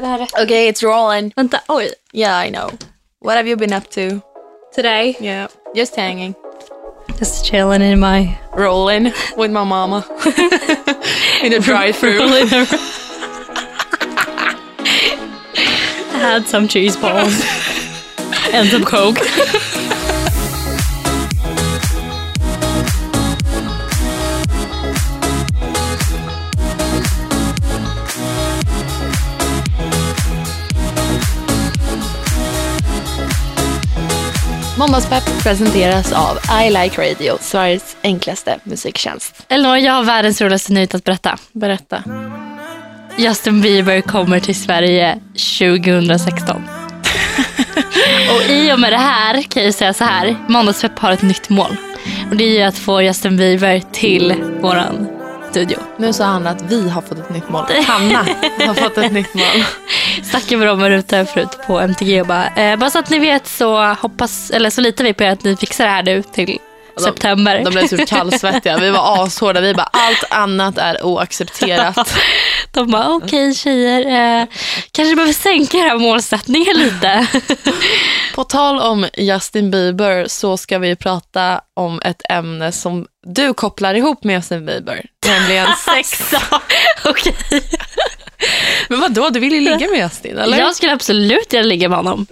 Okay, it's rolling. Vänta, oj. Yeah, I know. What have you been up to? Today, Yeah, just hanging. just chilling in my... Rolling with my mama. In a drive-through. I had some cheese balls. and some coke. Måndagspepp presenteras av I Like Radio, Sveriges enklaste musiktjänst. Elinor, jag har världens roligaste nyhet att berätta. Berätta. Justin Bieber kommer till Sverige 2016. och i och med det här kan jag säga så här. Måndagspepp har ett nytt mål. Och det är ju att få Justin Bieber till våran studio. Nu sa Hanna att vi har fått ett nytt mål. Hanna har fått ett nytt mål. Snackade med dem ute förut på MTG och bara, eh, bara så att ni vet så hoppas, eller så litar vi på er att ni fixar det här nu till september. De blev så kallsvettiga. Vi var ashårda. Vi bara, allt annat är oaccepterat. De bara, okej tjejer, eh, kanske behöver sänka era målsättningar lite. På tal om Justin Bieber så ska vi prata om ett ämne som du kopplar ihop med Justin Bieber. Nämligen sex. Så, okej. Men vadå, du vill ju ligga med Justin eller? Jag skulle absolut vilja ligga med honom.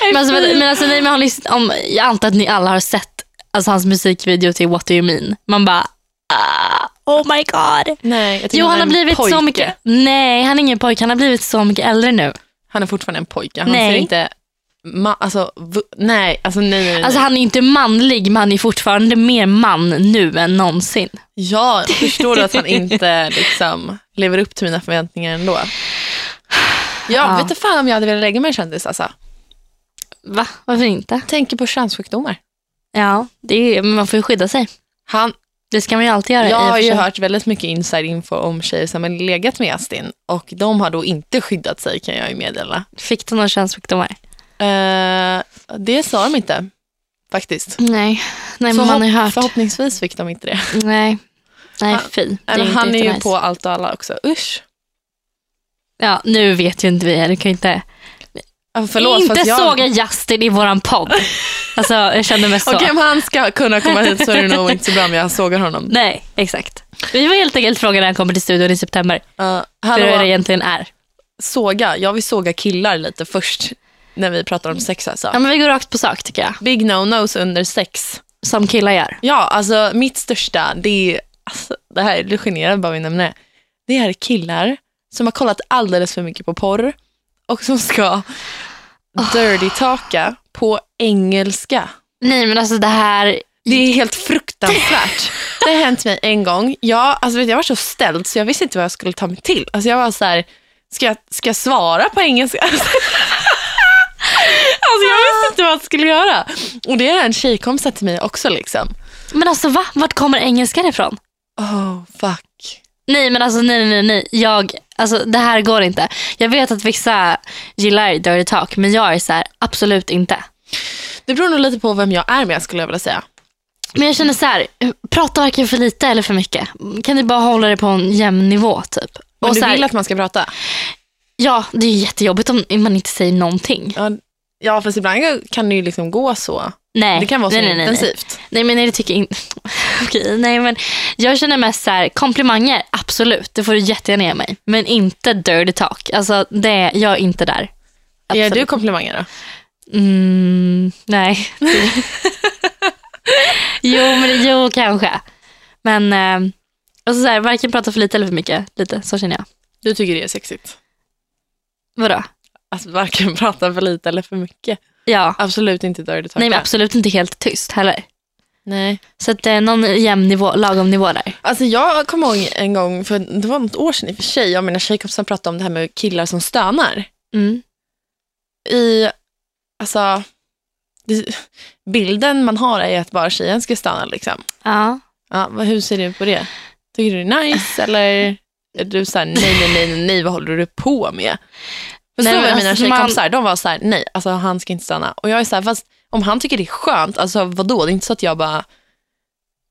men alltså, men, men alltså, nej, men har ni, om, jag antar att ni alla har sett alltså, hans musikvideo till What Do You Mean. Man bara, ah, oh my god. Nej, jag Jo, han har blivit pojke. så mycket, nej han är ingen pojke, han har blivit så mycket äldre nu. Han är fortfarande en pojke. Han Nej. ser inte... Ma- alltså, nej, alltså nej, nej, nej. Alltså han är inte manlig men han är fortfarande mer man nu än någonsin. Ja, förstår du att han inte liksom lever upp till mina förväntningar ändå? Ja, Ja. vet du fan om jag hade velat lägga mig en kändis alltså. Va? Varför inte? Tänker på könssjukdomar. Ja, det är, men man får ju skydda sig. Han, Det ska man ju alltid göra. jag har ju hört väldigt mycket inside info om tjejer som har legat med Justin och de har då inte skyddat sig kan jag ju meddela. Fick du några könssjukdomar? Eh, det sa de inte faktiskt. Nej, nej Så men man har ju hört. Förhoppningsvis fick de inte det. Nej, nej Han- fy. Det inte han är ju jättenice. på allt och alla också. Usch. Ja, nu vet ju inte vi. Du kan inte, Förlåt, inte jag... såga Justin i våran podd. Alltså, jag kände mig så. Okej, om han ska kunna komma hit så är det nog inte så bra om jag sågar honom. Nej, exakt. Vi var helt enkelt fråga när han kommer till studion i september. Uh, Hur det egentligen är. såga. Jag vill såga killar lite först när vi pratar om sex alltså. Ja, men vi går rakt på sak tycker jag. Big no-nos under sex. Som killar gör. Ja, alltså mitt största, det är, alltså, det här det generar bara vi nämner det. Det är killar som har kollat alldeles för mycket på porr och som ska dirty talka på engelska. Nej men alltså det här, Det är helt fruktansvärt. Det har hänt mig en gång. Jag, alltså, vet jag var så ställd så jag visste inte vad jag skulle ta mig till. Alltså, jag var så här, ska jag, ska jag svara på engelska? Alltså, jag visste inte vad jag skulle göra. Och det är en tjejkompis till mig också. liksom. men alltså va? Vart kommer engelskan ifrån? Oh, fuck. Nej men alltså nej nej nej. Jag, alltså det här går inte. Jag vet att vissa gillar dirty talk men jag är så här, absolut inte. Det beror nog lite på vem jag är med skulle jag vilja säga. Men jag känner så här, prata varken för lite eller för mycket. Kan du bara hålla det på en jämn nivå typ? Men Och du här, vill att man ska prata? Ja, det är jättejobbigt om man inte säger någonting. Ja, ja fast ibland kan det ju liksom gå så. Nej. Det kan vara så nej, nej, nej, intensivt. Nej men nej, det tycker jag inte. Okej, nej men jag känner mest så här, komplimanger, absolut, det får du jättegärna ge mig. Men inte dirty talk. Alltså det, jag är inte där. Ger Absolut. du komplimanger då? Mm, nej. jo, men jo, kanske. Men eh, alltså så här, varken prata för lite eller för mycket. Lite, så känner jag. Du tycker det är sexigt? Vadå? Alltså varken prata för lite eller för mycket. Ja. Absolut inte dirty talk. Nej, men absolut inte helt tyst heller. Nej. Så att det är någon jämn nivå, lagom nivå där. Alltså jag kommer ihåg en gång, för det var något år sedan i och för sig, jag och mina tjejkompisar pratade om det här med killar som stönar. Mm. I, alltså, bilden man har är att bara tjejen ska stöna liksom. Ja. Ja, hur ser du på det? Tycker du det är nice eller är du såhär, nej, nej, nej, nej, nej, vad håller du på med? För Nej, så men var mina alltså, tjejkompisar, de var så här, nej, alltså han ska inte stöna. Och jag är så här, fast om han tycker det är skönt, alltså vadå? Det är inte så att jag bara,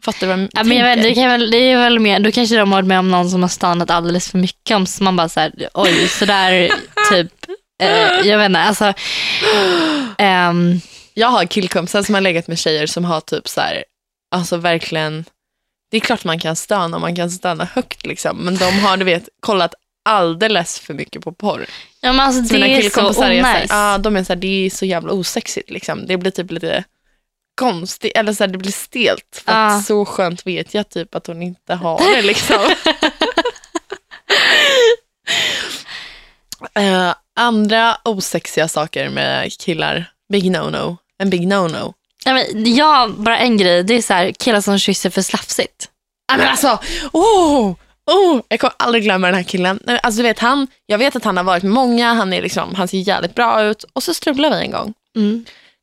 Fattar du vad jag Ja, men jag vet, det, kan väl, det är väl mer, då kanske de har varit med om någon som har stannat alldeles för mycket. Om så man bara så här, oj, sådär typ. Eh, jag vet inte, alltså. ehm, Jag har killkompisar som har legat med tjejer som har typ så här, alltså verkligen, det är klart man kan stöna och man kan stöna högt liksom, men de har du vet kollat alldeles för mycket på porr. ja, men alltså, Så det är så killkompisar är så här, onajs. ah, de är så här, det är så jävla osexigt liksom. Det blir typ lite konstigt, eller så här, det blir stelt. För att så skönt vet jag typ att hon inte har det liksom. Eh, andra osexiga saker med killar, big no-no. En big no-no. Ja, men, ja, bara en grej. Det är så här, killar som kysser för slafsigt. Ja, men alltså, oh, oh, jag kommer aldrig glömma den här killen. Alltså, du vet, han, jag vet att han har varit med många, han, är liksom, han ser jävligt bra ut och så strulade vi en gång.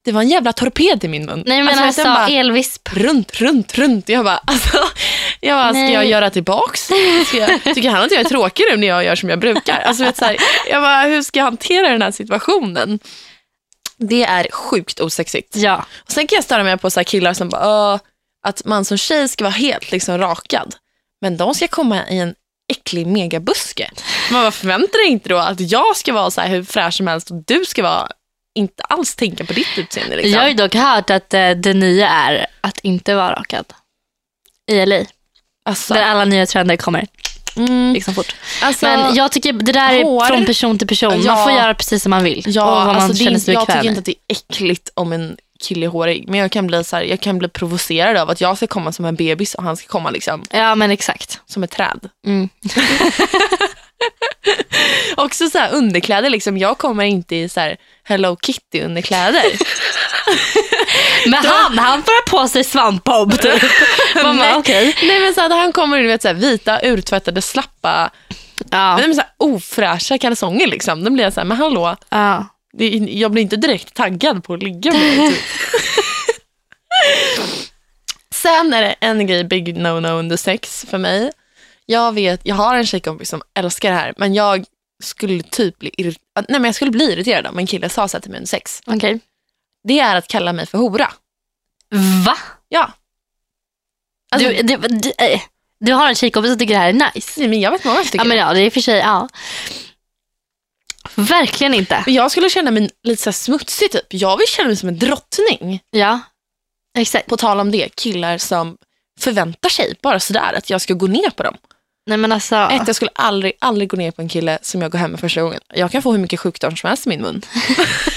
Det var en jävla torped i min mun. Nej men Alltså, alltså, bara, elvisp. runt, runt, runt. Jag bara, alltså, jag bara ska jag göra tillbaks? Jag, tycker han att jag är tråkig nu när jag gör som jag brukar? Alltså, vet, så här, jag bara, hur ska jag hantera den här situationen? Det är sjukt osexigt. Ja. Och sen kan jag störa mig på så killar som bara, "Åh, att man som tjej ska vara helt liksom rakad. Men de ska komma i en äcklig megabuske. Man bara förväntar dig inte då att jag ska vara så här hur fräsch som helst och du ska vara inte alls tänka på ditt utseende. Liksom. Jag har ju dock hört att eh, det nya är att inte vara rakad. I LA. alltså, Där alla nya trender kommer mm, liksom fort. alltså, Men jag tycker det där är hår. från person till person. Ja. Man får göra precis som man vill. Ja, och vad man alltså känner sig jag bekväm tycker i. inte att det är äckligt om en kille är hårig, men jag kan, bli så här, jag kan bli provocerad av att jag ska komma som en bebis och han ska komma liksom Ja men exakt. som ett träd. Mm. Också så här underkläder, liksom, jag kommer inte i så här Hello Kitty underkläder. Men han, han får ha på sig svampbob typ. Man bara Nej. men så här, han kommer i så här, vita, urtvättade, slappa, Ja. men så här, ofräscha kalsonger liksom. Då blir jag så här, men hallå, ja. Jag blir inte direkt taggad på att ligga med dig. Typ. Sen är det en grej, big no-no under sex för mig. Jag vet, jag har en tjejkompis som älskar det här, men jag skulle typ bli, irri- nej, men jag skulle bli irriterad om en kille sa så här till mig under sex. Okej. Det är att kalla mig för hora. Va? Ja. Alltså, du, du, du, eh, du har en tjejkompis som tycker det här är nice. nej, men jag vet många som tycker Ja men ja, det är för sig, ja. Verkligen inte. Jag skulle känna mig lite så här smutsig typ. Jag vill känna mig som en drottning. Ja, exakt. På tal om det, killar som förväntar sig bara sådär att jag ska gå ner på dem. Nej men alltså. Ett, jag skulle aldrig, aldrig gå ner på en kille som jag går hem med första gången. Jag kan få hur mycket sjukdom som helst i min mun.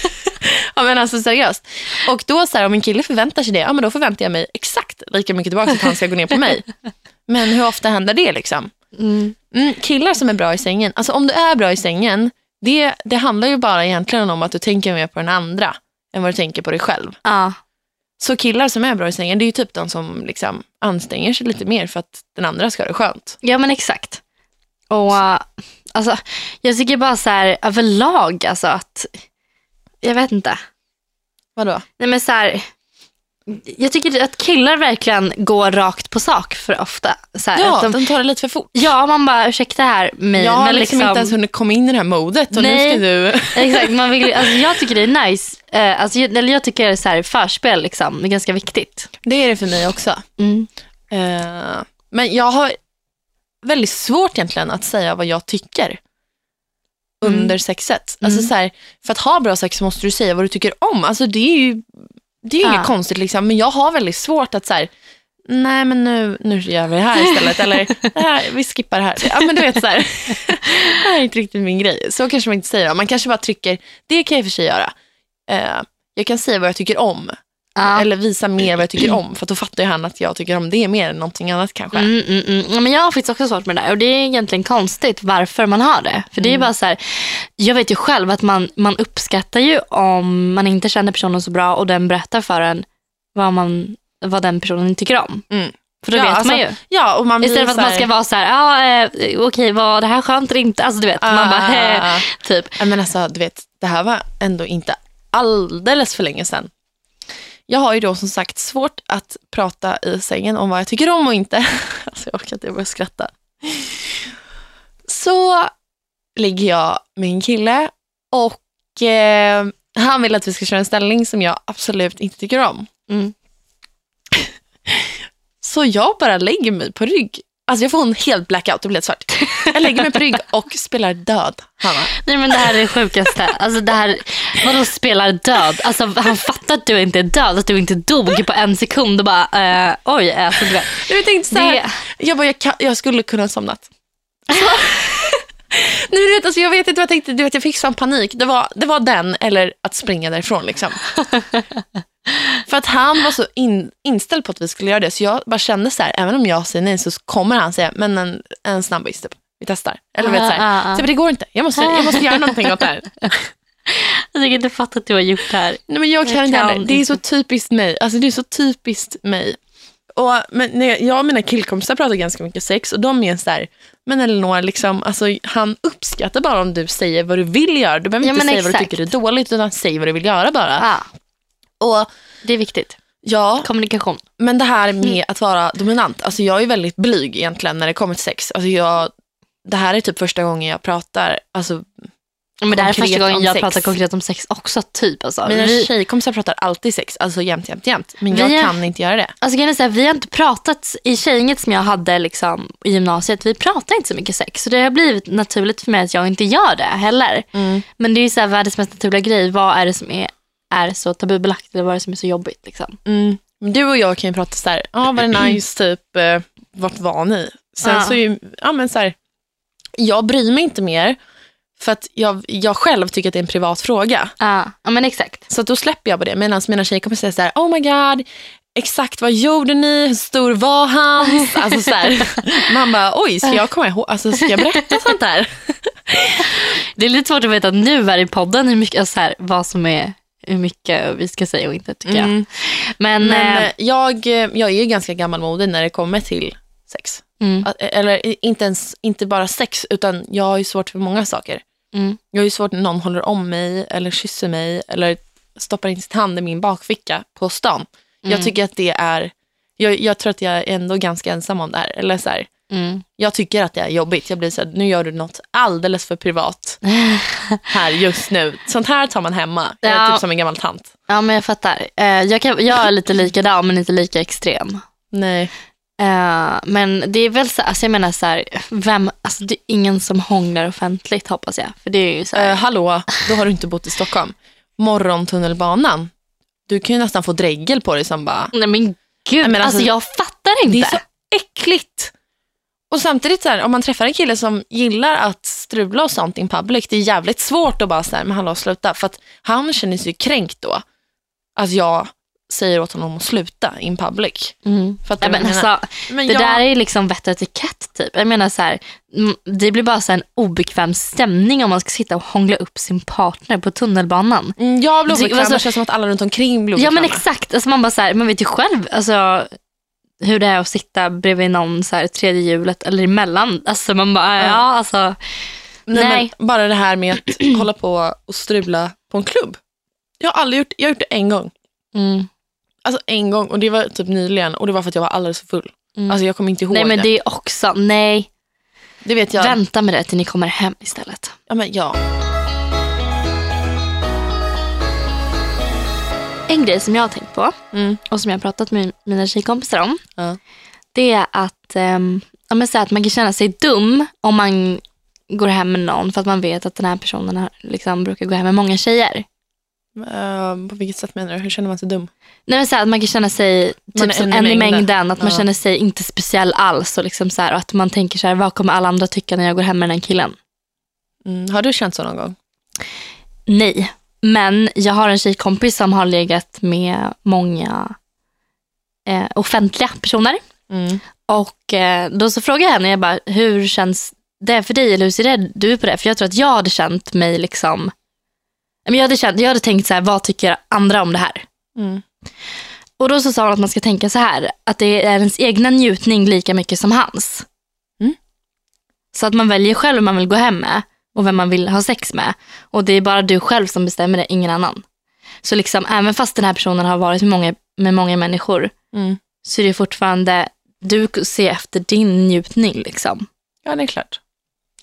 ja men alltså seriöst. Och då så här, om en kille förväntar sig det, ja men då förväntar jag mig exakt lika mycket tillbaka att han ska gå ner på mig. Men hur ofta händer det liksom? Mm. Mm, killar som är bra i sängen, alltså om du är bra i sängen, det, det handlar ju bara egentligen om att du tänker mer på den andra än vad du tänker på dig själv. Ja. Så killar som är bra i sängen, det är ju typ de som liksom anstränger sig lite mer för att den andra ska ha det skönt. ja men exakt. Och uh, alltså, jag tycker bara så här överlag alltså att, jag vet inte. Vadå? Nej men så här, jag tycker att killar verkligen går rakt på sak för ofta. Så här, Ja, att de, de tar det lite för fort. ja man bara ursäkta här mig. Jag har men liksom, inte ens hunnit komma in i det här modet och Nej. nu ska du... Exakt, man vill, alltså jag tycker det är nice. Eh, alltså, jag, eller jag tycker det är så här, förspel liksom, det är ganska viktigt. Det är det för mig också. Mm. Eh, men jag har väldigt svårt egentligen att säga vad jag tycker Mm. under sexet. Alltså Mm. så här, för att ha bra sex måste du säga vad du tycker om. Alltså det är ju, det är ju inget konstigt liksom, men jag har väldigt svårt att så här, nej men nu, nu gör vi det här istället. Eller här, vi skippar det här. Ja men du vet så här, det här är inte riktigt min grej. Så kanske man inte säger. Man kanske bara trycker, det kan jag i och för sig göra. Eh, jag kan säga vad jag tycker om. Ja. Eller visa mer vad jag tycker om. För att då fattar ju han att jag tycker om det mer än någonting annat kanske. Mm, mm, mm. Ja, Men jag har faktiskt också svårt med det där och det är egentligen konstigt varför man har det. För det är bara så här, jag vet ju själv att man, man uppskattar ju om man inte känner personen så bra och den berättar för en vad, man, vad den personen tycker om. Mm. För då Ja, vet alltså, man ju. Ja, man Istället för att man ska vara så här, ja eh, okej var det här skönt eller inte? Alltså du vet, man bara, Ah, ah, typ. ah. Men alltså, du vet, det här var ändå inte alldeles för länge sedan. Jag har ju då som sagt svårt att prata i sängen om vad jag tycker om och inte. Alltså jag orkar inte, jag börjar skratta. Så ligger jag med en kille och eh, han vill att vi ska köra en ställning som jag absolut inte tycker om. Mm. Så jag bara lägger mig på rygg. Alltså jag får en helt blackout, det blir helt svart. Jag lägger mig på rygg och spelar död, Hanna. Nej men det här är det sjukaste. Alltså det här, vadå spelar död? Alltså han fattar att du inte är död, att du inte dog på en sekund och bara, eh, oj, alltså du vet. Jag tänkte så här, Det- jag, bara, jag, kan, jag skulle kunna ha somnat. Så, Nej, du vet, alltså, jag vet inte vad jag tänkte, du vet, jag fick sån panik. Det var, det var den eller att springa därifrån. Liksom. För att han var så in, inställd på att vi skulle göra det, så jag bara kände så här, även om jag säger nej så kommer han säga, men en, en snabbis typ. Vi testar. Eller vet, så här. Ah, ah, ah. Så, det går inte, jag måste, jag måste göra någonting åt det här. Jag tycker inte fatta att du har gjort det här. Nej, men jag kan Jag inte kan heller. Det är inte. så typiskt mig. Alltså, det är så typiskt mig. Och, men när jag, och mina killkompisar pratar ganska mycket sex och de är så här, men Elinor, liksom, alltså, han uppskattar bara om du säger vad du vill göra. Du behöver Ja, inte säga vad du exakt. tycker är dåligt, utan säg vad du vill göra bara. Ah, Och det är viktigt. ja, Kommunikation. men det här Mm. med att vara dominant, alltså jag är väldigt blyg egentligen när det kommer till sex. Alltså jag, det här är typ första gången jag pratar, alltså Men det här är första gången jag sex. pratar konkret om sex också. typ. Alltså. mina vi, tjejkompisar pratar alltid sex, alltså jämt, jämt, jämt. Men Vi jag är- kan inte göra det. alltså, är så här, vi har inte pratat, i tjejinget som jag hade liksom, i gymnasiet, vi pratar inte så mycket sex. Så det har blivit naturligt för mig att jag inte gör det heller. Mm. Men det är ju så här, världens mest naturliga grej. Vad är det som är, är så tabubelagt eller vad är det som är så jobbigt? Liksom? Mm. Du och jag kan ju prata så här, ja var det nice, typ, eh, vart var ni? Sen Ja. så är ju, ja men så här, jag bryr mig inte mer för att jag, jag själv tycker att det är en privat fråga. Ja, ja men exakt. Så då släpper jag på det. Medan mina tjejkompisar säger så här, oh my god, exakt vad gjorde ni, hur stor var han? Alltså så här, man bara, oj, ska jag komma ihåg, alltså ska jag berätta sånt där? Det är lite svårt att veta nu här i podden hur mycket, alltså, så här, vad som är hur mycket vi ska säga och inte tycker jag. Mm. Men, Men eh, eh, jag, eh, jag är ju ganska gammalmodig när det kommer till sex. mm, Att- Eller inte, ens, inte bara sex, utan jag har ju svårt för många saker. mm. Jag har ju svårt när någon håller om mig eller kysser mig eller stoppar in sitt hand i min bakficka på stan. Mm. Jag tycker att det är, jag, jag tror att jag är ändå ganska ensam om det här. Eller så här, Mm. jag tycker att det är jobbigt. Jag blir så här, nu gör du något alldeles för privat här just nu. Sånt här tar man hemma. Jag är Ja. typ som en gammal tant. Ja men jag fattar. Eh, jag, kan, jag är lite likadan men inte lika extrem. Nej. Eh, men det är väl så, alltså jag menar så här, vem, alltså det är ingen som hånglar offentligt hoppas jag. För det är ju så här, Eh, hallå, då har du inte bott i Stockholm. Morgontunnelbanan. Du kan ju nästan få dregel på dig som bara, nej men gud, men alltså, alltså, jag fattar inte. Det är så äckligt. Och samtidigt så här, om man träffar en kille som gillar att strula och sånt in public, det är jävligt svårt att bara säga, men hallå sluta. För att han känner sig ju kränkt då. Att jag säger åt honom att sluta in public. Mm. Fattar Nej, du men alltså, Men det jag, där är liksom vett och etikett typ. Jag menar så här, mm, det blir bara så en obekväm stämning om man ska sitta och hångla upp sin partner på tunnelbanan. Mm, jag blir obekväm, alltså- det känns som att alla runt omkring blir Ja obekväma. men exakt, alltså man bara så här, man vet ju själv alltså, hur det är att sitta bredvid någon så här, tredje hjulet eller emellan. Alltså man bara, ja, Ja. alltså. Nej, Nej. Bara det här med att hålla på och strula på en klubb. Jag har aldrig gjort, jag har gjort det en gång. Mm. Alltså en gång och det var typ nyligen och det var för att jag var alldeles för full. Mm. Alltså jag kommer inte ihåg Nej men det. det är också, nej. Det vet jag. Vänta med det till ni kommer hem istället. Ja, men ja. En grej som jag har tänkt på Mm. och som jag har pratat med mina tjejkompisar om. Ja. Det är att, um, men så här att man kan känna sig dum om man går hem med någon för att man vet att den här personen har, liksom, brukar gå hem med många tjejer. Eh, på vilket sätt menar du? Hur känner man sig dum? Nej, men så här, att man kan känna sig Man typ som en i en i mängden. Att man Ja. känner sig inte speciell alls. Och, liksom så här, och att man tänker så här, vad kommer alla andra tycka när jag går hem med den här killen? Mm. Har du känt så någon gång? Nej, men jag har en tjejkompis som har legat med många eh, offentliga personer. Mm. Och eh, då så frågade jag henne, jag bara, hur känns det för dig? Eller hur ser du på det? För jag tror att jag hade känt mig liksom, jag hade, känt, jag hade tänkt så här, vad tycker andra om det här? Mm. Och då så sa hon att man ska tänka så här, att det är ens egna njutning lika mycket som hans. Mm. Så att man väljer själv vem man vill gå hem med och vem man vill ha sex med. Och det är bara du själv som bestämmer det, ingen annan. Så liksom, även fast den här personen har varit med många, med många människor Mm. så är det fortfarande, du ser efter din njutning. Liksom. Ja, det är klart.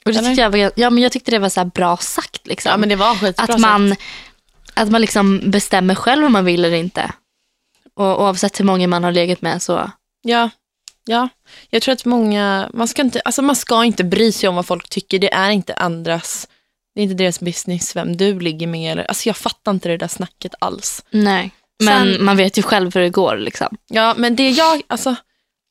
Och det tyckte jag, ja, men jag tyckte det var så bra sagt. Liksom. Ja, men det var skitbra att man, sagt. att man liksom bestämmer själv om man vill eller inte. Och oavsett hur många man har legat med så Ja, Ja, jag tror att många, man ska, inte, alltså man ska inte bry sig om vad folk tycker. Det är inte andras, det är inte deras business vem du ligger med. Eller, alltså jag fattar inte det där snacket alls. Nej. Men Sen- man vet ju själv hur det går. Liksom. Ja, men det jag, alltså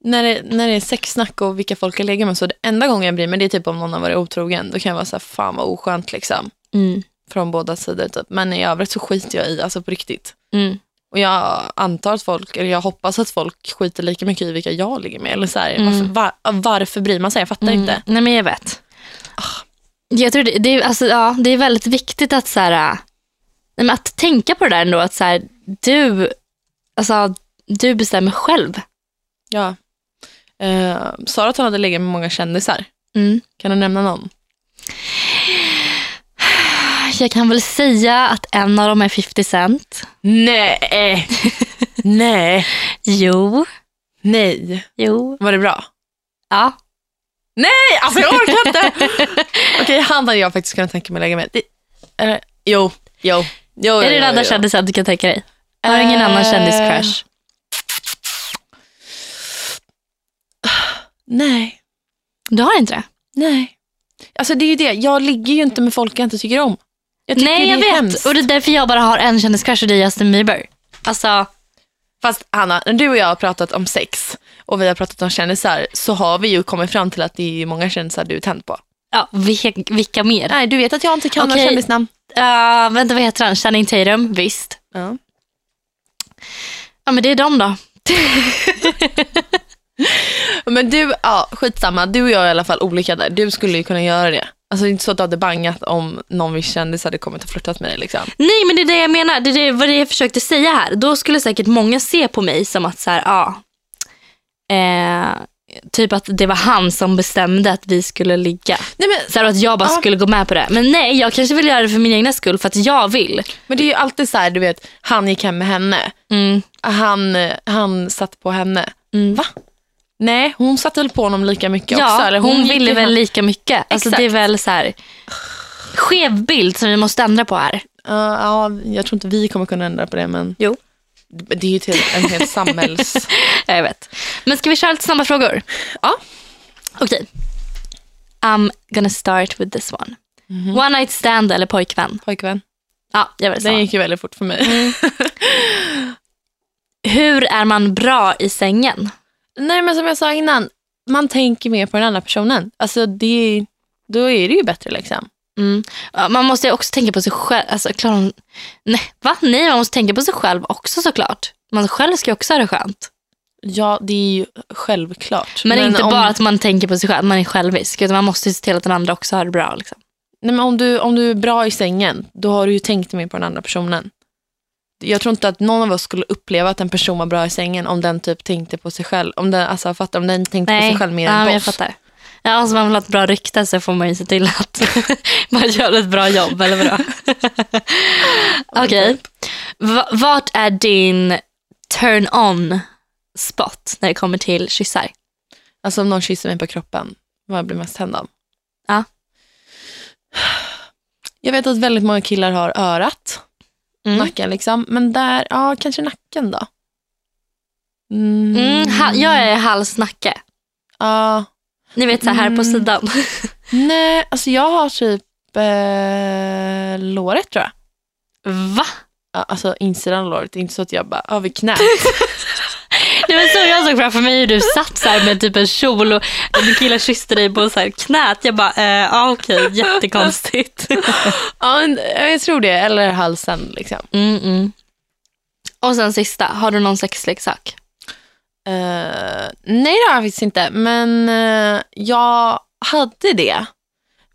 när det, när det är sexsnack och vilka folk jag lägger med så det enda gången jag bryr mig det är typ om någon har varit otrogen. Då kan jag vara så här, fan vad oskönt liksom. Mm. Från båda sidor typ. Men i övrigt så skiter jag i, alltså på riktigt. Mm. Och jag antar att folk, eller jag hoppas att folk skiter lika mycket i vilka jag ligger med. Eller så här, Mm. varför, var, varför bryr man sig? Jag fattar inte. Nej men jag vet. Jag tror det, det, är, alltså, ja, det är väldigt viktigt att, så här, att tänka på det där ändå. Att så här, du, alltså, du bestämmer själv. Ja. Eh, sa du att hon hade legat med många kändisar? Mm. Kan du nämna någon? Jag kan väl säga att en av dem är 50 Cent. Nej. Nej. Jo. Nej. Jo. Var det bra? Ja. Nej, alltså jag orkar inte. Okej, han hade jag faktiskt kunnat tänka mig lägga med. Det, eller, jo, jo. jo Är det den jo. kändisen du kan tänka dig? Har du ingen Eh, annan kändiscrush? Nej, Du har inte det? nej. Alltså det är ju det, jag ligger ju inte med folk jag inte tycker om. Jag Nej, jag vet. hemskt. Och det är därför jag bara har en kändiscrush och det är Justin Bieber. Alltså, Fast Hanna, när du och jag har pratat om sex och vi har pratat om kändisar så har vi ju kommit fram till att det är många kändisar du är tänd på. ja, vilka, vilka mer? Nej, du vet att jag inte kan några Okej. kändisnamn. Uh, vänta, vad heter han? Channing Tatum? Visst. Ja. Ja, men det är de då. Men du, ja skitsamma, du och jag är i alla fall olika där. Du skulle ju kunna göra det. Alltså inte så att du hade bangat om någon viss kändis hade kommit och flörtat med dig liksom. Nej, men det är det jag menar. Det är det, vad det jag försökte säga här. Då skulle säkert många se på mig som att så här, ja. Eh, typ att det var han som bestämde att vi skulle ligga. Nej men, Så här, att jag bara Ja. skulle gå med på det. Men nej, jag kanske vill göra det för min egna skull för att jag vill. men det är ju alltid så här, du vet, han gick hem med henne. Mm. Han, han satt på henne. Mm. Va? Nej, hon satte väl på honom lika mycket Ja, också? Eller hon, gick ville väl lika mycket. Alltså, Exakt. det är väl så här skev bild som vi måste ändra på här. Ja, ja, jag tror inte vi kommer kunna ändra på det, men Jo. det är ju till en hel samhälls... Ja, Jag vet. Men ska vi köra lite snabba frågor? Ja. Okej. I'm gonna start with this one. One night stand eller pojkvän? Pojkvän. Ja, jag vill Den gick ju väldigt fort för mig. Hur är man bra i sängen? Nej, men som jag sa innan, man tänker mer på den andra personen. Alltså, det, då är det ju bättre liksom. Mm. Man måste också tänka på sig själv. Alltså, klar, nej, va? nej, man måste tänka på sig själv också såklart. Man själv ska också ha det skönt. Ja, det är ju självklart. Men, inte om, bara att man tänker på sig själv, man är självisk. Utan man måste se till att den andra också har det bra. Liksom. Nej, men om, du, om du är bra i sängen, då har du ju tänkt mer på den andra personen. Jag tror inte att någon av oss skulle uppleva att en person var bra i sängen om den typ tänkte på sig själv. Om den, alltså, fattar, om den tänkte på sig själv mer ja, än men på jag oss. fattar. Ja, alltså man vill ha ett bra rykte så får man ju se till att man gör ett bra jobb. Eller vadå? Okej. Va- Vart är din turn on spot när det kommer till kyssar? Alltså om någon kysser mig på kroppen, vad blir mest tänd av? Ja. Jag vet att väldigt många killar har örat, Mm. nacken liksom. Men där, ja kanske nacken då. Mm. Mm, ha, jag är halsnacke. Ja. Ni vet så här på Mm. sidan. Nej, alltså jag har typ eh, låret tror jag. Va? Ja, alltså insidan av låret, inte så att jag bara över knät. Det var så jag såg framför mig hur du satt så här med typ en kjol och en kille kysste dig på så här knät. Jag bara, eh, ja okej, jättekonstigt. ja, men, jag tror det, eller halsen liksom. Mm, mm. Och sen sista, har du någon sexleksak? Eh, nej det har jag faktiskt inte, men eh, jag hade det.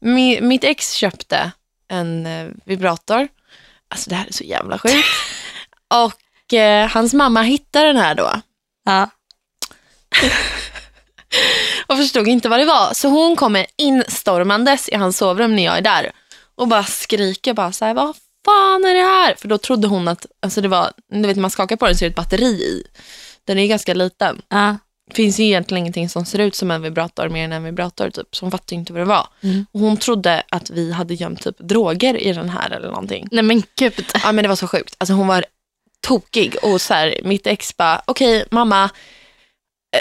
Mi, mitt ex köpte en eh, vibrator. Alltså det här är så jävla sjukt. Och eh, hans mamma hittade den här då Ja. och förstod inte vad det var. Så hon kommer instormandes i hans sovrum när jag är där och bara skriker bara så här, vad fan är det här? För då trodde hon att, alltså det var, du vet när man skakar på den så är det ett batteri i. Den är ganska liten. ja. finns ju egentligen ingenting som ser ut som en vibrator mer än en vibrator typ. Så hon fattade inte vad det var. Mm. Och hon trodde att vi hade gömt typ droger i den här eller någonting. Nej men gud. Ja men det var så sjukt. Alltså hon var tokig och så här, mitt ex bara, okej mamma,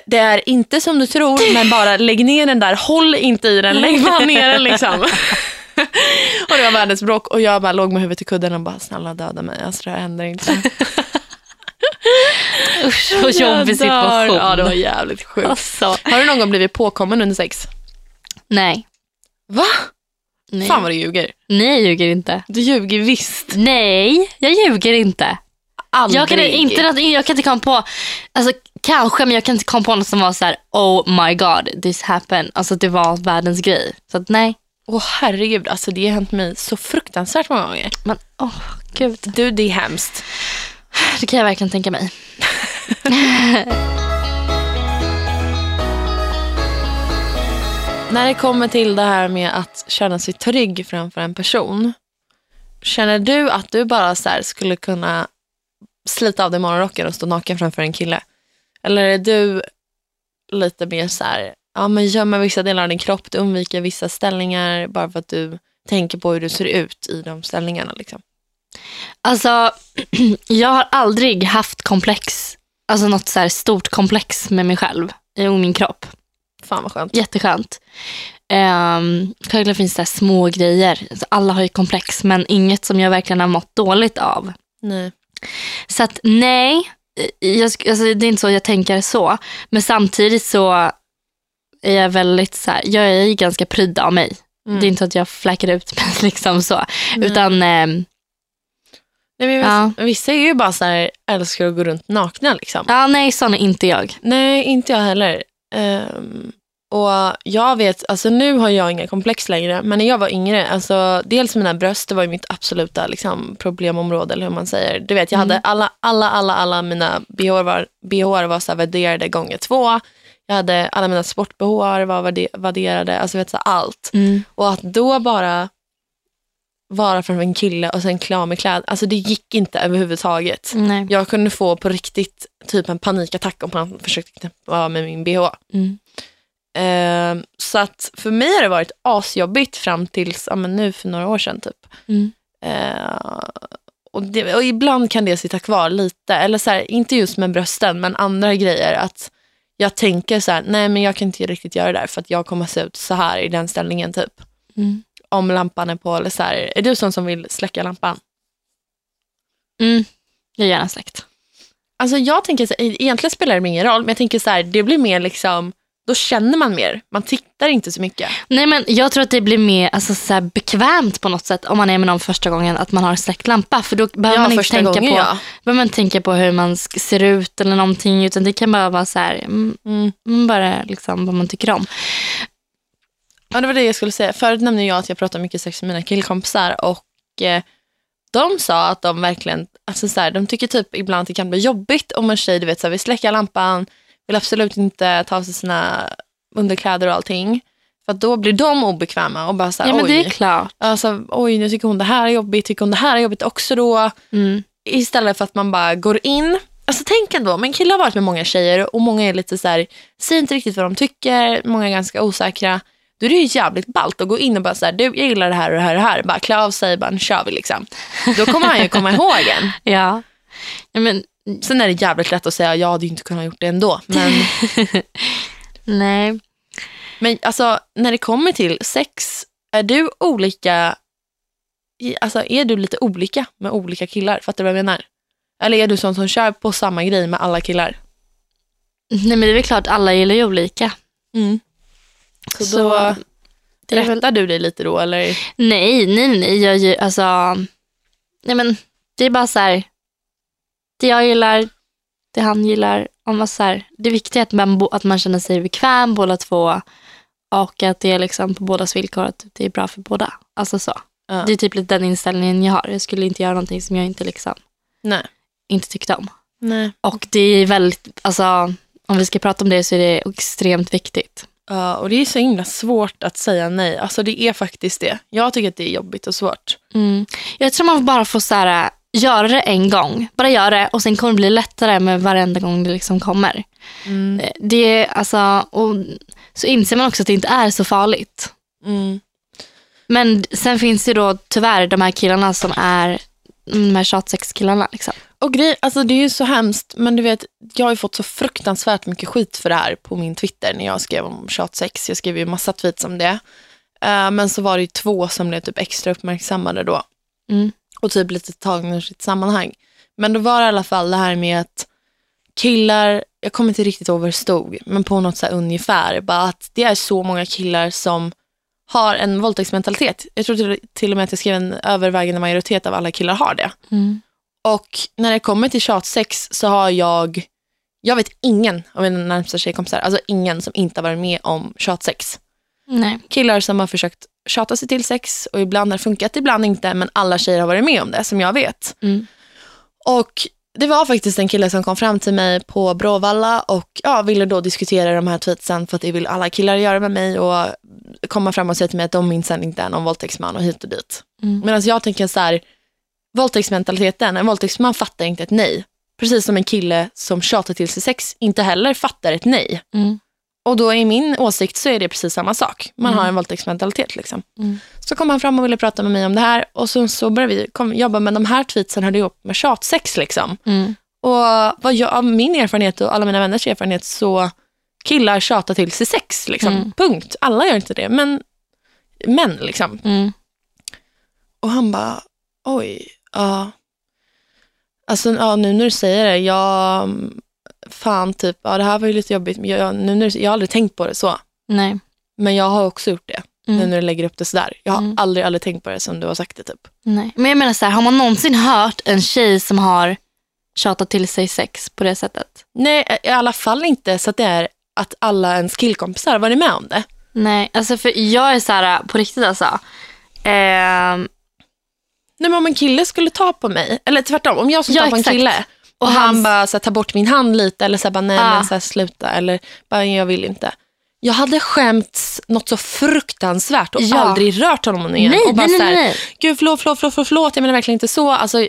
Det är inte som du tror, men bara lägg ner den där, håll inte i den, lägg bara ner den liksom. och det var världens bråk och jag bara låg med huvudet i kudden och bara snälla döda mig, alltså det här händer inte. Usch, vad jobbig situation. Ja, det var jävligt sjukt. Alltså, Har du någon gång blivit påkommen under sex? nej. Va? nej. Fan vad du ljuger. Nej, jag ljuger inte. Du ljuger visst. Nej, jag ljuger inte. Aldrig. Jag kan inte, jag kan inte komma på, alltså kanske, men jag kan inte komma på något som var så här: oh my god, this happened. Alltså det var världens grej. Så att nej. Åh herregud, alltså det har hänt mig så fruktansvärt många gånger. Men åh gud, Du, det är hemskt. det kan jag verkligen tänka mig. När det kommer till det här med att känna sig trygg framför en person. Känner du att du bara så skulle kunna slita av dig morgonrocken och stå naken framför en kille? Eller är du lite mer så här, ja men gömmer vissa delar av din kropp, du undviker vissa ställningar bara för att du tänker på hur du ser ut i de ställningarna liksom? Alltså, jag har aldrig haft komplex, alltså något så här stort komplex med mig själv och min kropp. Fan vad skönt. Jätteskönt. Um, självklart finns det små grejer. Alltså, alla har ju komplex, men inget som jag verkligen har mått dåligt av. Nej. Så att nej, jag, sk- alltså, det är inte så jag tänker så. Men samtidigt så är jag väldigt så här, jag är ju ganska pryd av mig. Mm. Det är inte så att jag fläckar ut mig liksom så. Nej. Utan ehm, Nej, men Ja. vissa, vissa är ju bara så här, älskar att gå runt nakna liksom. ja, nej, sån är inte jag. Nej, inte jag heller. Ehm, och jag vet, alltså nu har jag inga komplex längre, men när jag var yngre, alltså dels mina bröst, det var ju mitt absoluta liksom, problemområde, eller hur man säger. Du vet, jag hade alla, alla, alla, alla mina BH var, BH var så här värderade gånger två. Jag hade alla mina sport-BH var värde- värderade, alltså vet så allt. Och att då bara vara framför en kille och sen klä av mig kläder, alltså det gick inte överhuvudtaget. Nej. Jag kunde få på riktigt typ en panikattack om han försökte knäppa med min bh. Mm. Eh, så att för mig har det varit asjobbigt fram tills ja, men nu för några år sedan. typ. Mm. Eh, och, det, och ibland kan det sitta kvar lite, eller så här, inte just med brösten men andra grejer. Att jag tänker så här, nej men jag kan inte riktigt göra det där för att jag kommer se ut så här i den ställningen typ. Mm. Om lampan är på eller så här. Är du sån som vill släcka lampan? Mm. Jag är gärna släkt. Alltså jag tänker så här, egentligen spelar det ingen roll, men jag tänker så här, det blir mer liksom, då känner man mer. Man tittar inte så mycket. Nej men jag tror att det blir mer alltså, så bekvämt på något sätt om man är med någon första gången att man har släckt lampa. För då behöver man inte tänka gången, på, ja. behöver man tänka på hur man ser ut eller någonting utan det kan bara vara så här, mm, Mm. mm, bara liksom vad man tycker om. Ja, det var det jag skulle säga. Förut nämnde jag att jag pratar mycket sex med mina killkompisar och eh, de sa att de verkligen, alltså så här, de tycker typ ibland att det kan bli jobbigt om en tjej, du vet, så här, vill släcka lampan, vill absolut inte ta av sig sina underkläder och allting. För då blir de obekväma och bara så här, Ja men oj, det är klart. alltså, oj, nu tycker hon det här är jobbigt, tycker hon det här är jobbigt också då? Mm. Istället för att man bara går in. Alltså tänk ändå, men killar har varit med många tjejer och många är lite så här, säger inte riktigt vad de tycker, många är ganska osäkra. Då är det ju jävligt ballt att gå in och bara så här, du jag gillar det här och det här och det här. Bara klä av sig, bara nu kör vi liksom. Då kommer han ju komma ihåg en. Ja. ja men, Sen är det jävligt lätt att säga, jag hade ju inte kunnat gjort det ändå. Men, nej. men alltså när det kommer till sex, är du olika, alltså är du lite olika med olika killar? Fattar du vad jag menar? Eller är du sån som kör på samma grej med alla killar? nej men det är väl klart alla gillar ju olika. Så, Så då är väl- rättar du dig lite då eller? Nej, nej, nej. Jag, ju- alltså, nej men, det är bara så här. Det jag gillar, det han gillar. Om man så här, det viktiga är att man, att man känner sig bekväm båda två. Och att det är liksom på bådas villkor att det är bra för båda. Alltså så. Ja. Det är typ lite den inställningen jag har. Jag skulle inte göra någonting som jag inte, liksom, Nej. inte tyckte om. Nej. Och det är väldigt, alltså om vi ska prata om det så är det extremt viktigt. Ja, och det är så himla svårt att säga nej. Alltså det är faktiskt det. Jag tycker att det är jobbigt och svårt. Mm. Jag tror man bara får så här, göra det en gång. Bara göra det och sen kommer det bli lättare med varenda gång det liksom kommer. Mm. Eh, Det är alltså, och så inser man också att det inte är så farligt. Mm. Men sen finns det då tyvärr de här killarna som är de här tjatsexkillarna. Liksom. Och grej, alltså det är ju så hemskt, men du vet, jag har ju fått så fruktansvärt mycket skit för det här på min Twitter när jag skrev om tjatsex. Jag skrev ju massa tweets om det. Eh, men så var det ju två som blev typ extra uppmärksammade då. Mm. Och typ lite tagna ur sitt sammanhang. Men då var det i alla fall det här med att killar, jag kommer inte riktigt ihåg vad det stod, men på något så här ungefär, bara att det är så många killar som har en våldtäktsmentalitet. Jag tror till, till och med att jag skrev en övervägande majoritet av alla killar har det. Mm. Och när det kommer till tjatsex så har jag, jag vet ingen av mina närmsta tjejkompisar, alltså ingen som inte har varit med om tjatsex. Nej. Killar som har försökt tjata sig till sex och ibland har det funkat, ibland inte, men alla tjejer har varit med om det som jag vet. Mm. Och det var faktiskt en kille som kom fram till mig på Bråvalla och ja, ville då diskutera de här tweetsen för att det vill alla killar göra med mig och komma fram och säga till mig att de minsann inte är någon våldtäktsman och hit och dit. Mm. Medan jag tänker så här, våldtäktsmentaliteten, en våldtäktsman fattar inte ett nej. Precis som en kille som tjatar till sig sex inte heller fattar ett nej. Mm. Och då i min åsikt så är det precis samma sak. Man har en våldtäktsmentalitet. Liksom. Mm. Så kom han fram och ville prata med mig om det här och så, så började vi kom, jobba med de här tweetsen hörde ihop med tjatsex. Liksom. Mm. Och vad jag, av min erfarenhet och alla mina vänners erfarenhet så killar tjatar till sig sex. Liksom. Mm. Punkt. Alla gör inte det, men män liksom. Mm. Och han bara, oj, ja. Alltså ja, nu när du säger det, jag, fan typ, ja det här var ju lite jobbigt. men Jag, nu när jag har aldrig tänkt på det så. Nej. Men jag har också gjort det, Mm. nu när du lägger upp det sådär. Jag har Mm. aldrig, aldrig tänkt på det som du har sagt det typ. Nej. Men jag menar så här, har man någonsin hört en tjej som har tjatat till sig sex på det sättet? Nej, i alla fall inte så att det är att alla ens killkompisar varit med om det. Nej, alltså för jag är så här på riktigt alltså. Ehm, Nej, men om en kille skulle ta på mig, eller tvärtom, om jag skulle Ja, ta på en exakt. kille och han hans- bara så här, tar bort min hand lite eller så här, bara, nej Ah. men så här, sluta eller bara jag vill inte. Jag hade skämts något så fruktansvärt och Ja. aldrig rört honom igen. nej, och bara nej, så nej, här, nej. Gud förlåt, förlåt, förlåt, förlåt, jag menar verkligen inte så. Alltså,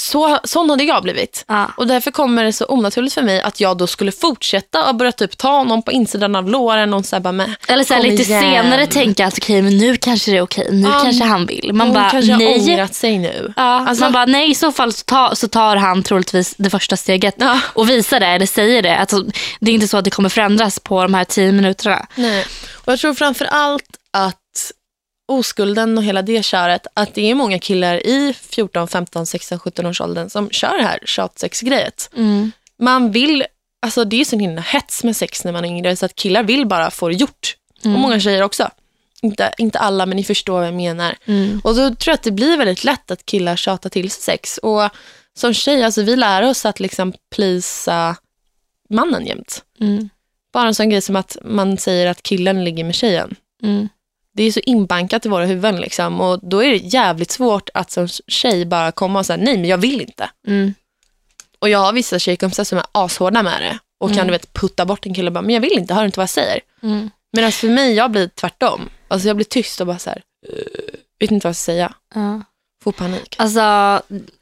så sån hade jag blivit. Ja. Och därför kommer det så onaturligt för mig att jag då skulle fortsätta och börja typ ta honom på insidan av låren och så bara, men, Eller så här, lite igen. senare tänka att okej, men nu kanske det är okej. Nu Ja, kanske han vill. Man bara, kanske har nej. ångrat sig nu. Ja, Alltså- man bara, nej, i så fall så, ta, så tar han troligtvis det första steget och visar det eller säger det. Alltså, det är inte så att det kommer förändras på de här tio minuterna. Nej. Och jag tror framför allt att oskulden och hela det köret, att det är många killar i 14, 15, 16, 17 års åldern som kör det här tjatsexgrejet. Man vill, alltså det är sån himla hets med sex när man är yngre så att killar vill bara få det gjort. Mm. Och många tjejer också. Inte, inte alla men ni förstår vad jag menar. Mm. Och då tror jag att det blir väldigt lätt att killar tjatar till sig sex. Och som tjej, alltså vi lär oss att liksom plisa mannen jämt. Mm. Bara en sån grej som att man säger att killen ligger med tjejen. Det är så inbankat i våra huvuden liksom. och då är det jävligt svårt att som tjej bara komma och säga nej men jag vill inte. Mm. Och jag har vissa tjejkompisar som är ashårda med det och kan Mm. du vet putta bort en kille och bara men jag vill inte, hör inte vad jag säger. Mm. Medan för mig, jag blir tvärtom. Alltså jag blir tyst och bara så här, "Uh, vet inte vad jag ska säga. Ja. Får panik. Alltså,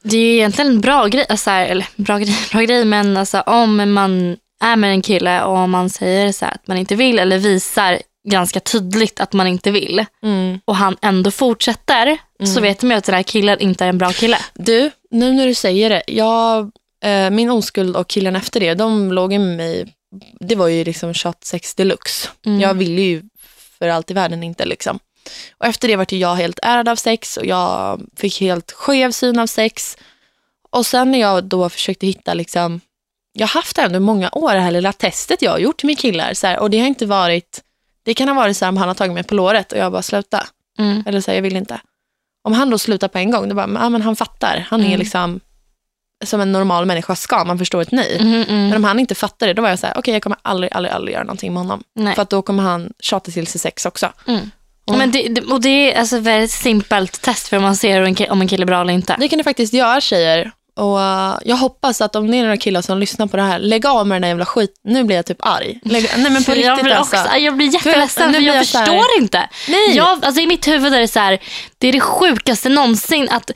det är ju egentligen en bra grej, alltså, här, eller bra grej, bra grej men alltså, om man är med en kille och om man säger så här, att man inte vill eller visar ganska tydligt att man inte vill Mm. och han ändå fortsätter så vet man ju att den här killen inte är en bra kille. Du, nu när du säger det, jag, eh, min oskuld och killen efter det, de låg med mig, det var ju liksom sex deluxe. Mm. Jag ville ju för allt i världen inte liksom. Och efter det vart jag helt ärad av sex och jag fick helt skev syn av sex. Och sen när jag då försökte hitta liksom, jag har haft det under många år det här lilla testet jag har gjort med killar så här, och det har inte varit, det kan ha varit så här om han har tagit mig på låret och jag bara sluta. Mm. Eller så här, jag vill inte. Om han då slutar på en gång, då bara, men, ja, men han fattar. Han är Mm. liksom som en normal människa ska, man förstår ett nej. Mm, mm. Men om han inte fattar det, då var jag så här, okej jag kommer aldrig, aldrig, aldrig göra någonting med honom. Nej. För att då kommer han tjata till sig sex också. Mm. Men det, och det är alltså ett väldigt simpelt test för man ser om en kille, om är bra eller inte. Det kan ni faktiskt göra tjejer. Och uh, jag hoppas att om det är några killar som lyssnar på det här, lägg av med den där jävla skit. Nu blir jag typ arg. Lägg, nej men på riktigt jag, blir alltså. också, jag blir jätteledsen för jag jag så här- förstår inte. Nej. Jag, alltså I mitt huvud är det så här, det är det sjukaste någonsin att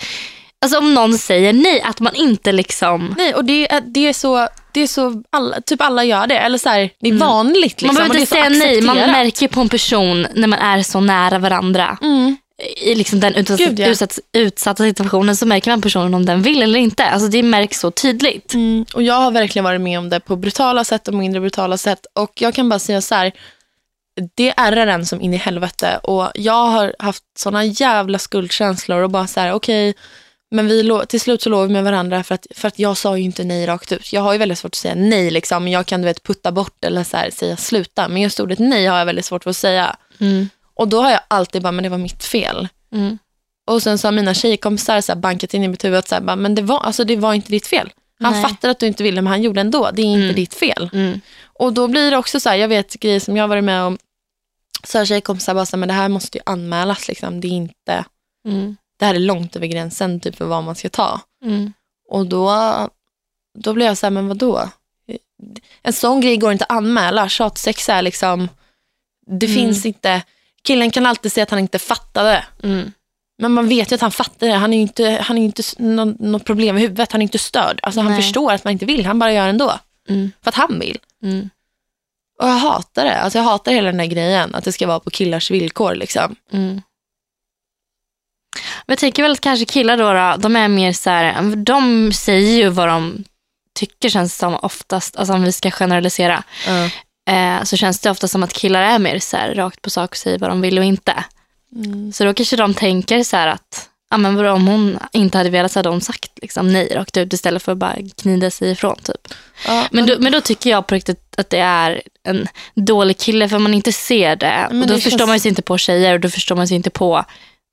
alltså om någon säger nej, att man inte liksom... Nej, och det är, det är så, det är så alla, typ alla gör det. Eller så här, det är vanligt liksom. Mm. man och behöver det inte säga nej, man märker på en person när man är så nära varandra. Mm. I liksom den utsatta, Gud, ja. utsatt, utsatta situationen så märker man personen om den vill eller inte. Alltså det märks så tydligt. Mm, och jag har verkligen varit med om det på brutala sätt och mindre brutala sätt. Och jag kan bara säga så här, det ärrar en som in i helvete. Och jag har haft såna jävla skuldkänslor och bara så här, okej, men vi till slut så låg vi med varandra för att, för att jag sa ju inte nej rakt ut. Jag har ju väldigt svårt att säga nej liksom. Jag kan du vet putta bort eller så här, säga sluta. Men just ordet nej har jag väldigt svårt för att säga. Mm. Och då har jag alltid bara, men det var mitt fel. Mm. Och sen så har mina tjejkompisar så här bankat in i mitt huvud att så här, bara, men det var, alltså, det var inte ditt fel. Han fattar att du inte ville, men han gjorde ändå. Det är inte Mm. ditt fel. Mm. Och då blir det också så här, jag vet grejer som jag har varit med om. Så har tjejkompisar bara så här, men det här måste ju anmälas. Liksom. Det, är inte, Mm. det här är långt över gränsen typ, för vad man ska ta. Mm. Och då, då blir jag så här, men vadå? En sån grej går inte att anmäla. Tjatsex är liksom, det Mm. finns inte, killen kan alltid säga att han inte fattade. Mm. Men man vet ju att han fattar det. Han är ju inte, han är inte någon, något problem i huvudet. Han är inte störd. Alltså han Nej. förstår att man inte vill. Han bara gör ändå. Mm. För att han vill. Mm. Och jag hatar det. Alltså jag hatar hela den här grejen. Att det ska vara på killars villkor. Liksom. Mm. Men jag tänker väl att kanske killar då, då de är mer så här, de säger ju vad de tycker känns som oftast, alltså om vi ska generalisera, eh, så känns det ofta som att killar är mer så här, rakt på sak och säger vad de vill och inte. Mm. Så då kanske de tänker så här att, ja men vadå, om hon inte hade velat så hade hon sagt liksom nej rakt ut istället för att bara knida sig ifrån typ. Ja, Men då, men då tycker jag på riktigt att det är en dålig kille för man inte ser det. Men och då det förstår känns- man sig inte på tjejer och då förstår man sig inte på,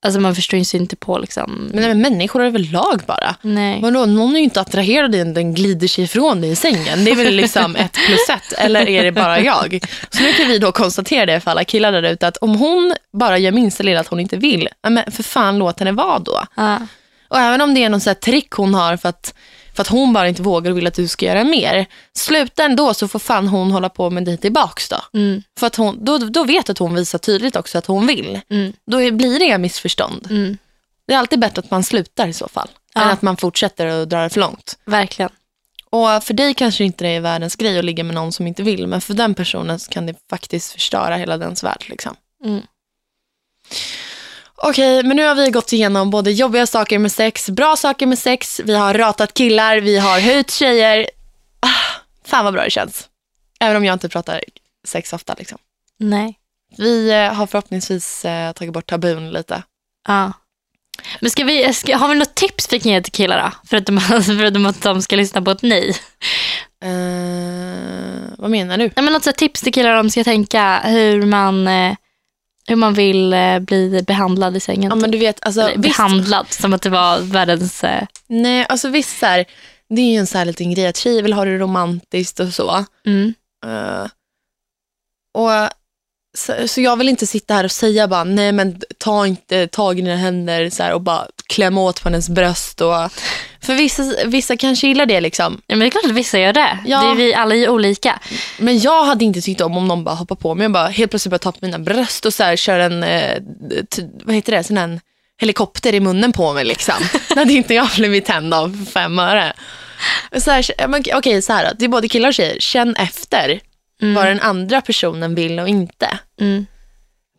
alltså man förstår sig inte på liksom, men, nej, men människor överlag bara. nej. Vadå, någon är ju inte attraherad av den glider sig ifrån dig i sängen. Det är väl liksom ett plus ett. Eller är det bara jag? Så nu kan vi då konstatera det för alla killar där ute. Att om hon bara gör minsta lilla att hon inte vill. Men för fan låt henne vara då. Ja. Och även om det är någon så trick hon har för att, för att hon bara inte vågar och vill att du ska göra mer. Sluta ändå så får fan hon hålla på med dig tillbaks då. Mm, För att hon, då, då vet att hon visar tydligt också att hon vill. mm, Då blir det inga missförstånd. mm. Det är alltid bättre att man slutar i så fall. Ja. Än att man fortsätter och drar det för långt. Verkligen. Och för dig kanske inte det är världens grej att ligga med någon som inte vill. Men för den personen kan det faktiskt förstöra hela dens värld. Liksom. Okej, men nu har vi gått igenom både jobbiga saker med sex, bra saker med sex, vi har ratat killar, vi har höjt tjejer. Ah, fan vad bra det känns. Även om jag inte pratar sex ofta. Liksom. Nej. Vi eh, har förhoppningsvis eh, tagit bort tabun lite. Ja. Men ska vi, ska, har vi något tips vi kan ge till killar då? Förutom, förutom att de ska lyssna på ett nej. Eh, vad menar du? Nej, men något tips till killar de ska tänka hur man, eh, hur man vill eh, bli behandlad i sängen. Ja, men du vet, alltså, Eller behandlad, som att det var världens... Eh, nej, alltså visst så här, det är ju en så här liten grej att tjejer vill ha det romantiskt och så. mm, Eh, och så, så jag vill inte sitta här och säga bara, nej men ta inte tag i dina händer så här, och bara klämma åt på hennes bröst. Och, för vissa, vissa kanske gillar det liksom. ja, men det är klart att vissa gör det. Ja. det är vi alla är ju olika. Men jag hade inte tyckt om om någon bara hoppar på mig och bara helt plötsligt börjar ta på mina bröst och så här, kör en, eh, vad heter det, sån en helikopter i munnen på mig liksom. det hade inte jag blivit tänd av för fem öre. Så här, Okej, så här då. det är både killar och tjejer. Känn efter Mm. vad den andra personen vill och inte. Mm,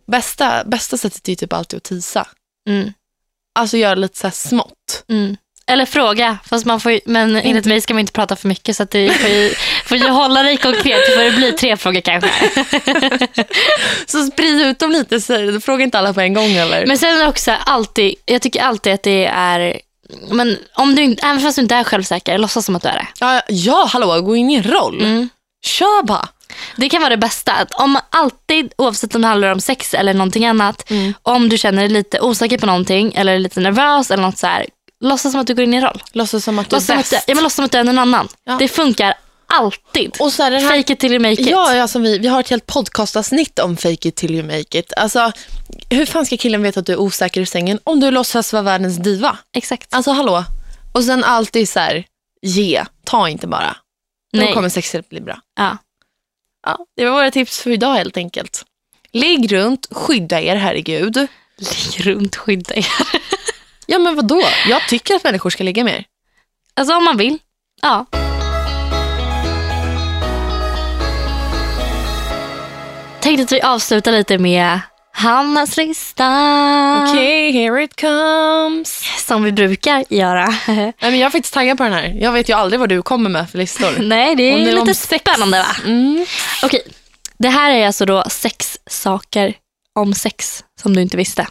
Bästa, bästa sättet är typ alltid att tisa. mm, Alltså göra lite så här smått. mm. Eller fråga, fast man får men enligt mig ska man inte prata för mycket så att du får ju, får ju hålla dig konkret. Får det bli tre frågor kanske. Så sprid ut dem lite, så fråga inte alla på en gång eller? Men sen också alltid, jag tycker alltid att det är, men om du, även fast du inte är självsäker, låtsas som att du är det. ja, ja, hallå, gå in i en roll. Mm. Kör bara. Det kan vara det bästa. Att om alltid, oavsett om det handlar om sex eller någonting annat, Mm. om du känner dig lite osäker på någonting eller lite nervös eller något så här, låtsas som att du går in i en roll. Låtsas som att du är Låtsas att bäst. du, ja, men låtsas som att du är någon annan. Ja. Det funkar alltid. Och så här, här Fake it till you make it. Ja, ja vi, vi har ett helt podcastavsnitt om fake it till you make it. Alltså, hur fan ska killen veta att du är osäker i sängen om du låtsas vara världens diva? Exakt. Alltså hallå. Och sen alltid så här, ge, ta inte bara. Då Nej. kommer sexet bli bra. Ja. Ja, det var våra tips för idag helt enkelt. Ligg runt, skydda er, herregud. Ligg runt, skydda er. Ja, men vad då? Jag tycker att människor ska ligga med er. Alltså om man vill. Ja. Tänkte att vi avslutar lite med Hannas lista. Okej, here it comes. Som vi brukar göra. Nej, men jag är faktiskt taggad på den här. Jag vet ju aldrig vad du kommer med för listor. Nej, det är om lite sex. spännande va? Mm. Okej, det här är alltså då sex saker om sex som du inte visste.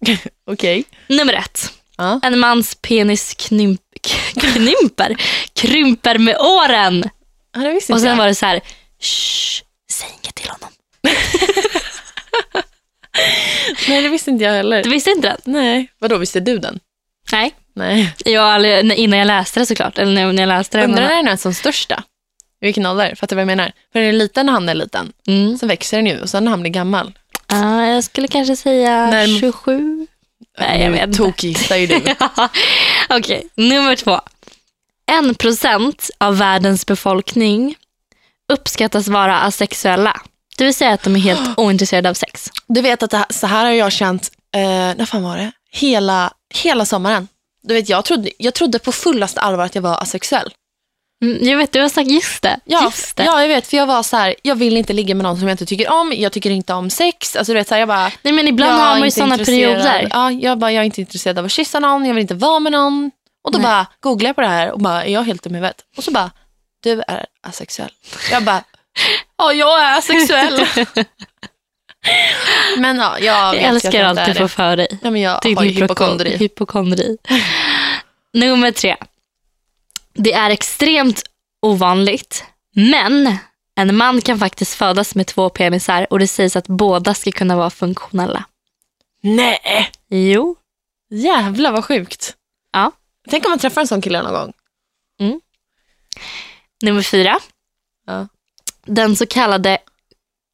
Okej. Nummer ett. Ja. En mans penis knymp, knymper, krymper med åren. Ja, det visste Och sen jag. var det så här, shh, säg inget till honom. Nej, det visste inte jag heller. Du visste inte den? Nej. Vadå, visste du den? Nej, Nej. jag, innan jag läste det såklart. Eller när jag läste det. Undrar när den är som största? I vilken ålder? Fattar du vad jag menar? För den är liten när han är liten. Mm. Så växer den ju och sen när han blir gammal. Ja, jag skulle kanske säga När- 27. Nej, jag Nu vet inte. Tokgissar ju du. Okej, nummer två. En procent av världens befolkning uppskattas vara asexuella. Det vill säga att de är helt ointresserade av sex. Du vet att här, så här har jag känt, eh, när fan var det? Hela, hela sommaren. Du vet, jag trodde, jag trodde på fullaste allvar att jag var asexuell. Mm, jag vet, du har sagt just det. Ja, just det. ja, jag vet. För jag var så här, jag vill inte ligga med någon som jag inte tycker om. Jag tycker inte om sex. Alltså, du vet, så här, jag bara, Nej, men ibland har är man ju sådana perioder. Ja, jag bara, jag är inte intresserad av att kyssa någon. Jag vill inte vara med någon. Och då Nej. bara googlade jag på det här och bara, är jag helt dum i huvudet? Och så bara, du är asexuell. Jag bara, ja, jag är asexuell. men ja, jag vet Jag älskar jag alltid inte att är få det. för dig. Ja, men jag Din har ju hypokondri. hypokondri. hypokondri. Nummer tre. Det är extremt ovanligt, men en man kan faktiskt födas med två penisar och det sägs att båda ska kunna vara funktionella. Nej, Jo. jävlar vad sjukt. Ja. Tänk om man träffar en sån kille någon gång. Nummer fyra. Ja. Den så kallade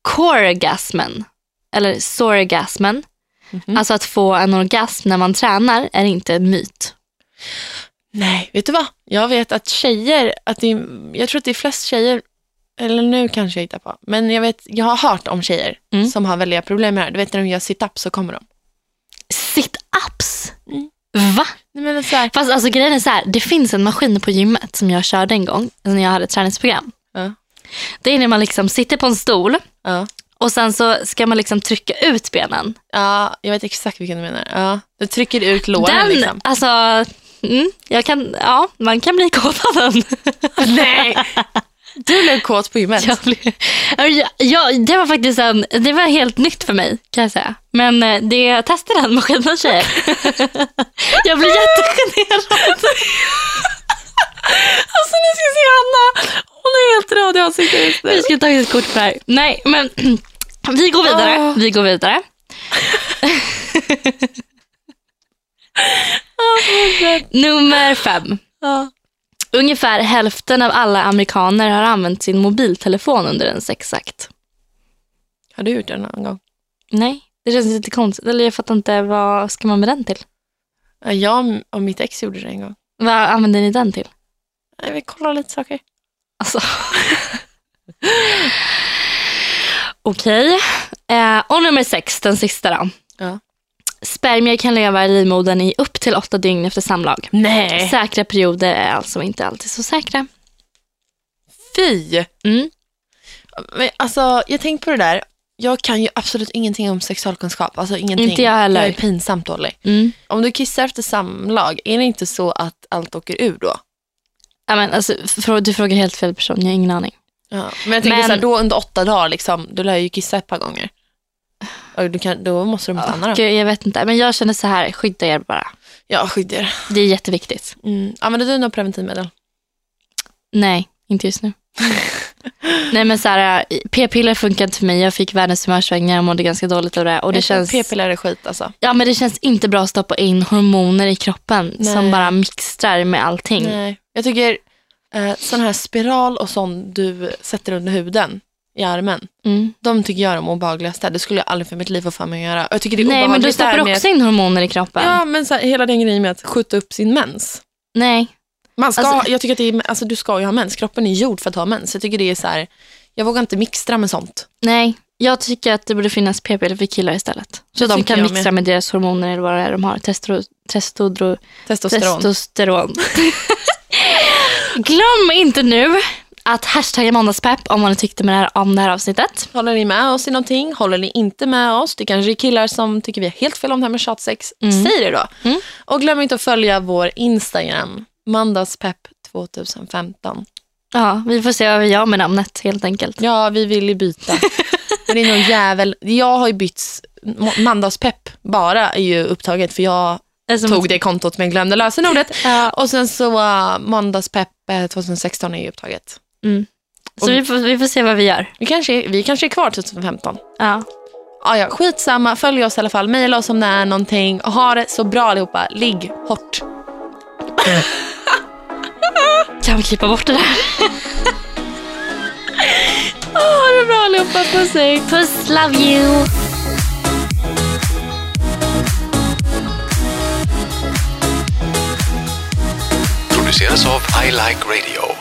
coregasmen, eller sorgasmen, Mhm. alltså att få en orgasm när man tränar, är inte en myt. Nej, vet du vad? Jag vet att tjejer, att det jag tror att det är flest tjejer, eller nu kanske jag hittar på, men jag, vet, jag har hört om tjejer Mm. som har väldiga problem med det här. Du vet när de gör sit-ups så kommer de. Sit-ups? Mm. Va? Men så här, Fast alltså grejen är så här, det finns en maskin på gymmet som jag körde en gång när jag hade ett träningsprogram. Ja. Det är när man liksom sitter på en stol ja, och sen så ska man liksom trycka ut benen. ja, jag vet exakt vilken du menar. Ja, du trycker ut låren Den, liksom. alltså, mm, jag kan, ja, man kan bli kåt av den. Nej, du blev kåt på gymmet. Jag blev, ja, ja, det var faktiskt en, det var helt nytt för mig kan jag säga. Men eh, det, jag testade den maskinen tjejer. jag blev jättegenerad. Alltså nu ska jag se Hanna. Hon är helt röd i ansiktet. Vi ska ta ett kort på det här. Nej, men vi går vidare. Åh. Vi går vidare. Nummer fem. Ja. Ungefär hälften av alla amerikaner har använt sin mobiltelefon under en sexakt. Har du gjort det någon gång? Nej, det känns lite konstigt. Eller jag fattar inte, vad ska man med den till? Ja, Jag och mitt ex gjorde det en gång. Vad använder ni den till? Vi kollar lite saker. Alltså. Okej. Eh, och nummer sex, den sista då. Ja. Spermier kan leva i livmodern i upp till åtta dygn efter samlag. Nej. Säkra perioder är alltså inte alltid så säkra. Fy! Mm. Men, alltså, jag tänkte på det där. Jag kan ju absolut ingenting om sexualkunskap. Alltså ingenting. Inte jag heller. Jag är pinsamt dålig. Mm. Om du kissar efter samlag, är det inte så att allt åker ur då? Ja, men, alltså, du frågar helt fel person, jag har ingen aning. Ja. Men jag tänker Men- så här, då under åtta dagar, liksom, du lär ju kissa ett par gånger. Och kan, då måste de stanna då. Gud, jag vet inte, men jag känner så här, skydda er bara. Ja, skydd er. Det är jätteviktigt. Mm. Använder du något preventivmedel? Nej, inte just nu. Nej men så här, p-piller funkar inte för mig. Jag fick världens humörsvängningar och mådde ganska dåligt av det. Och det Jag känns, P-piller är skit alltså. ja, men det känns inte bra att stoppa in hormoner i kroppen Nej. som bara mixtrar med allting. Nej. Jag tycker eh, sån här spiral och sån du sätter under huden i armen. Mm. De tycker jag är de obehagligaste. Det skulle jag aldrig för mitt liv få för mig att göra. Och Jag tycker det är Nej men du stoppar med också in hormoner i kroppen. Ja, men så här, hela den grejen med att skjuta upp sin mens. Nej. Man ska, Alltså- jag tycker att det är, alltså, du ska ju ha mens. Kroppen är gjord för att ha mens. Jag tycker det är så här, jag vågar inte mixtra med sånt. Nej, jag tycker att det borde finnas p-piller för killar istället. Så de kan mixtra med. deras hormoner eller vad det är de har. Testro, testodro, Testosteron. testosteron. Glöm inte nu att hashtagga måndagspepp om vad ni tyckte med det här, om det här avsnittet. Håller ni med oss i någonting? Håller ni inte med oss? Det kanske är killar som tycker vi har helt fel om det här med tjatsex. Säg det då. Mm. Och glöm inte att följa vår Instagram, måndagspepp 2015. Ja, vi får se vad vi gör med namnet helt enkelt. Ja, vi vill ju byta. Men det är någon jävel. Jag har ju bytt, måndagspepp bara är ju upptaget för jag är tog det kontot men glömde lösenordet. Ja, Och sen så uh, måndagspepp eh, 2016 är ju upptaget. Så vi får, vi får se vad vi gör. Vi kanske, vi kanske är kvar 2015. Ja. Ah, ja, skitsamma, följ oss i alla fall. Mejla oss om det är någonting. Och ha det så bra allihopa. Ligg hårt. Kan vi klippa bort det där? Ha det bra allihopa. Puss hej. Puss, love you! produceras av I Like Radio.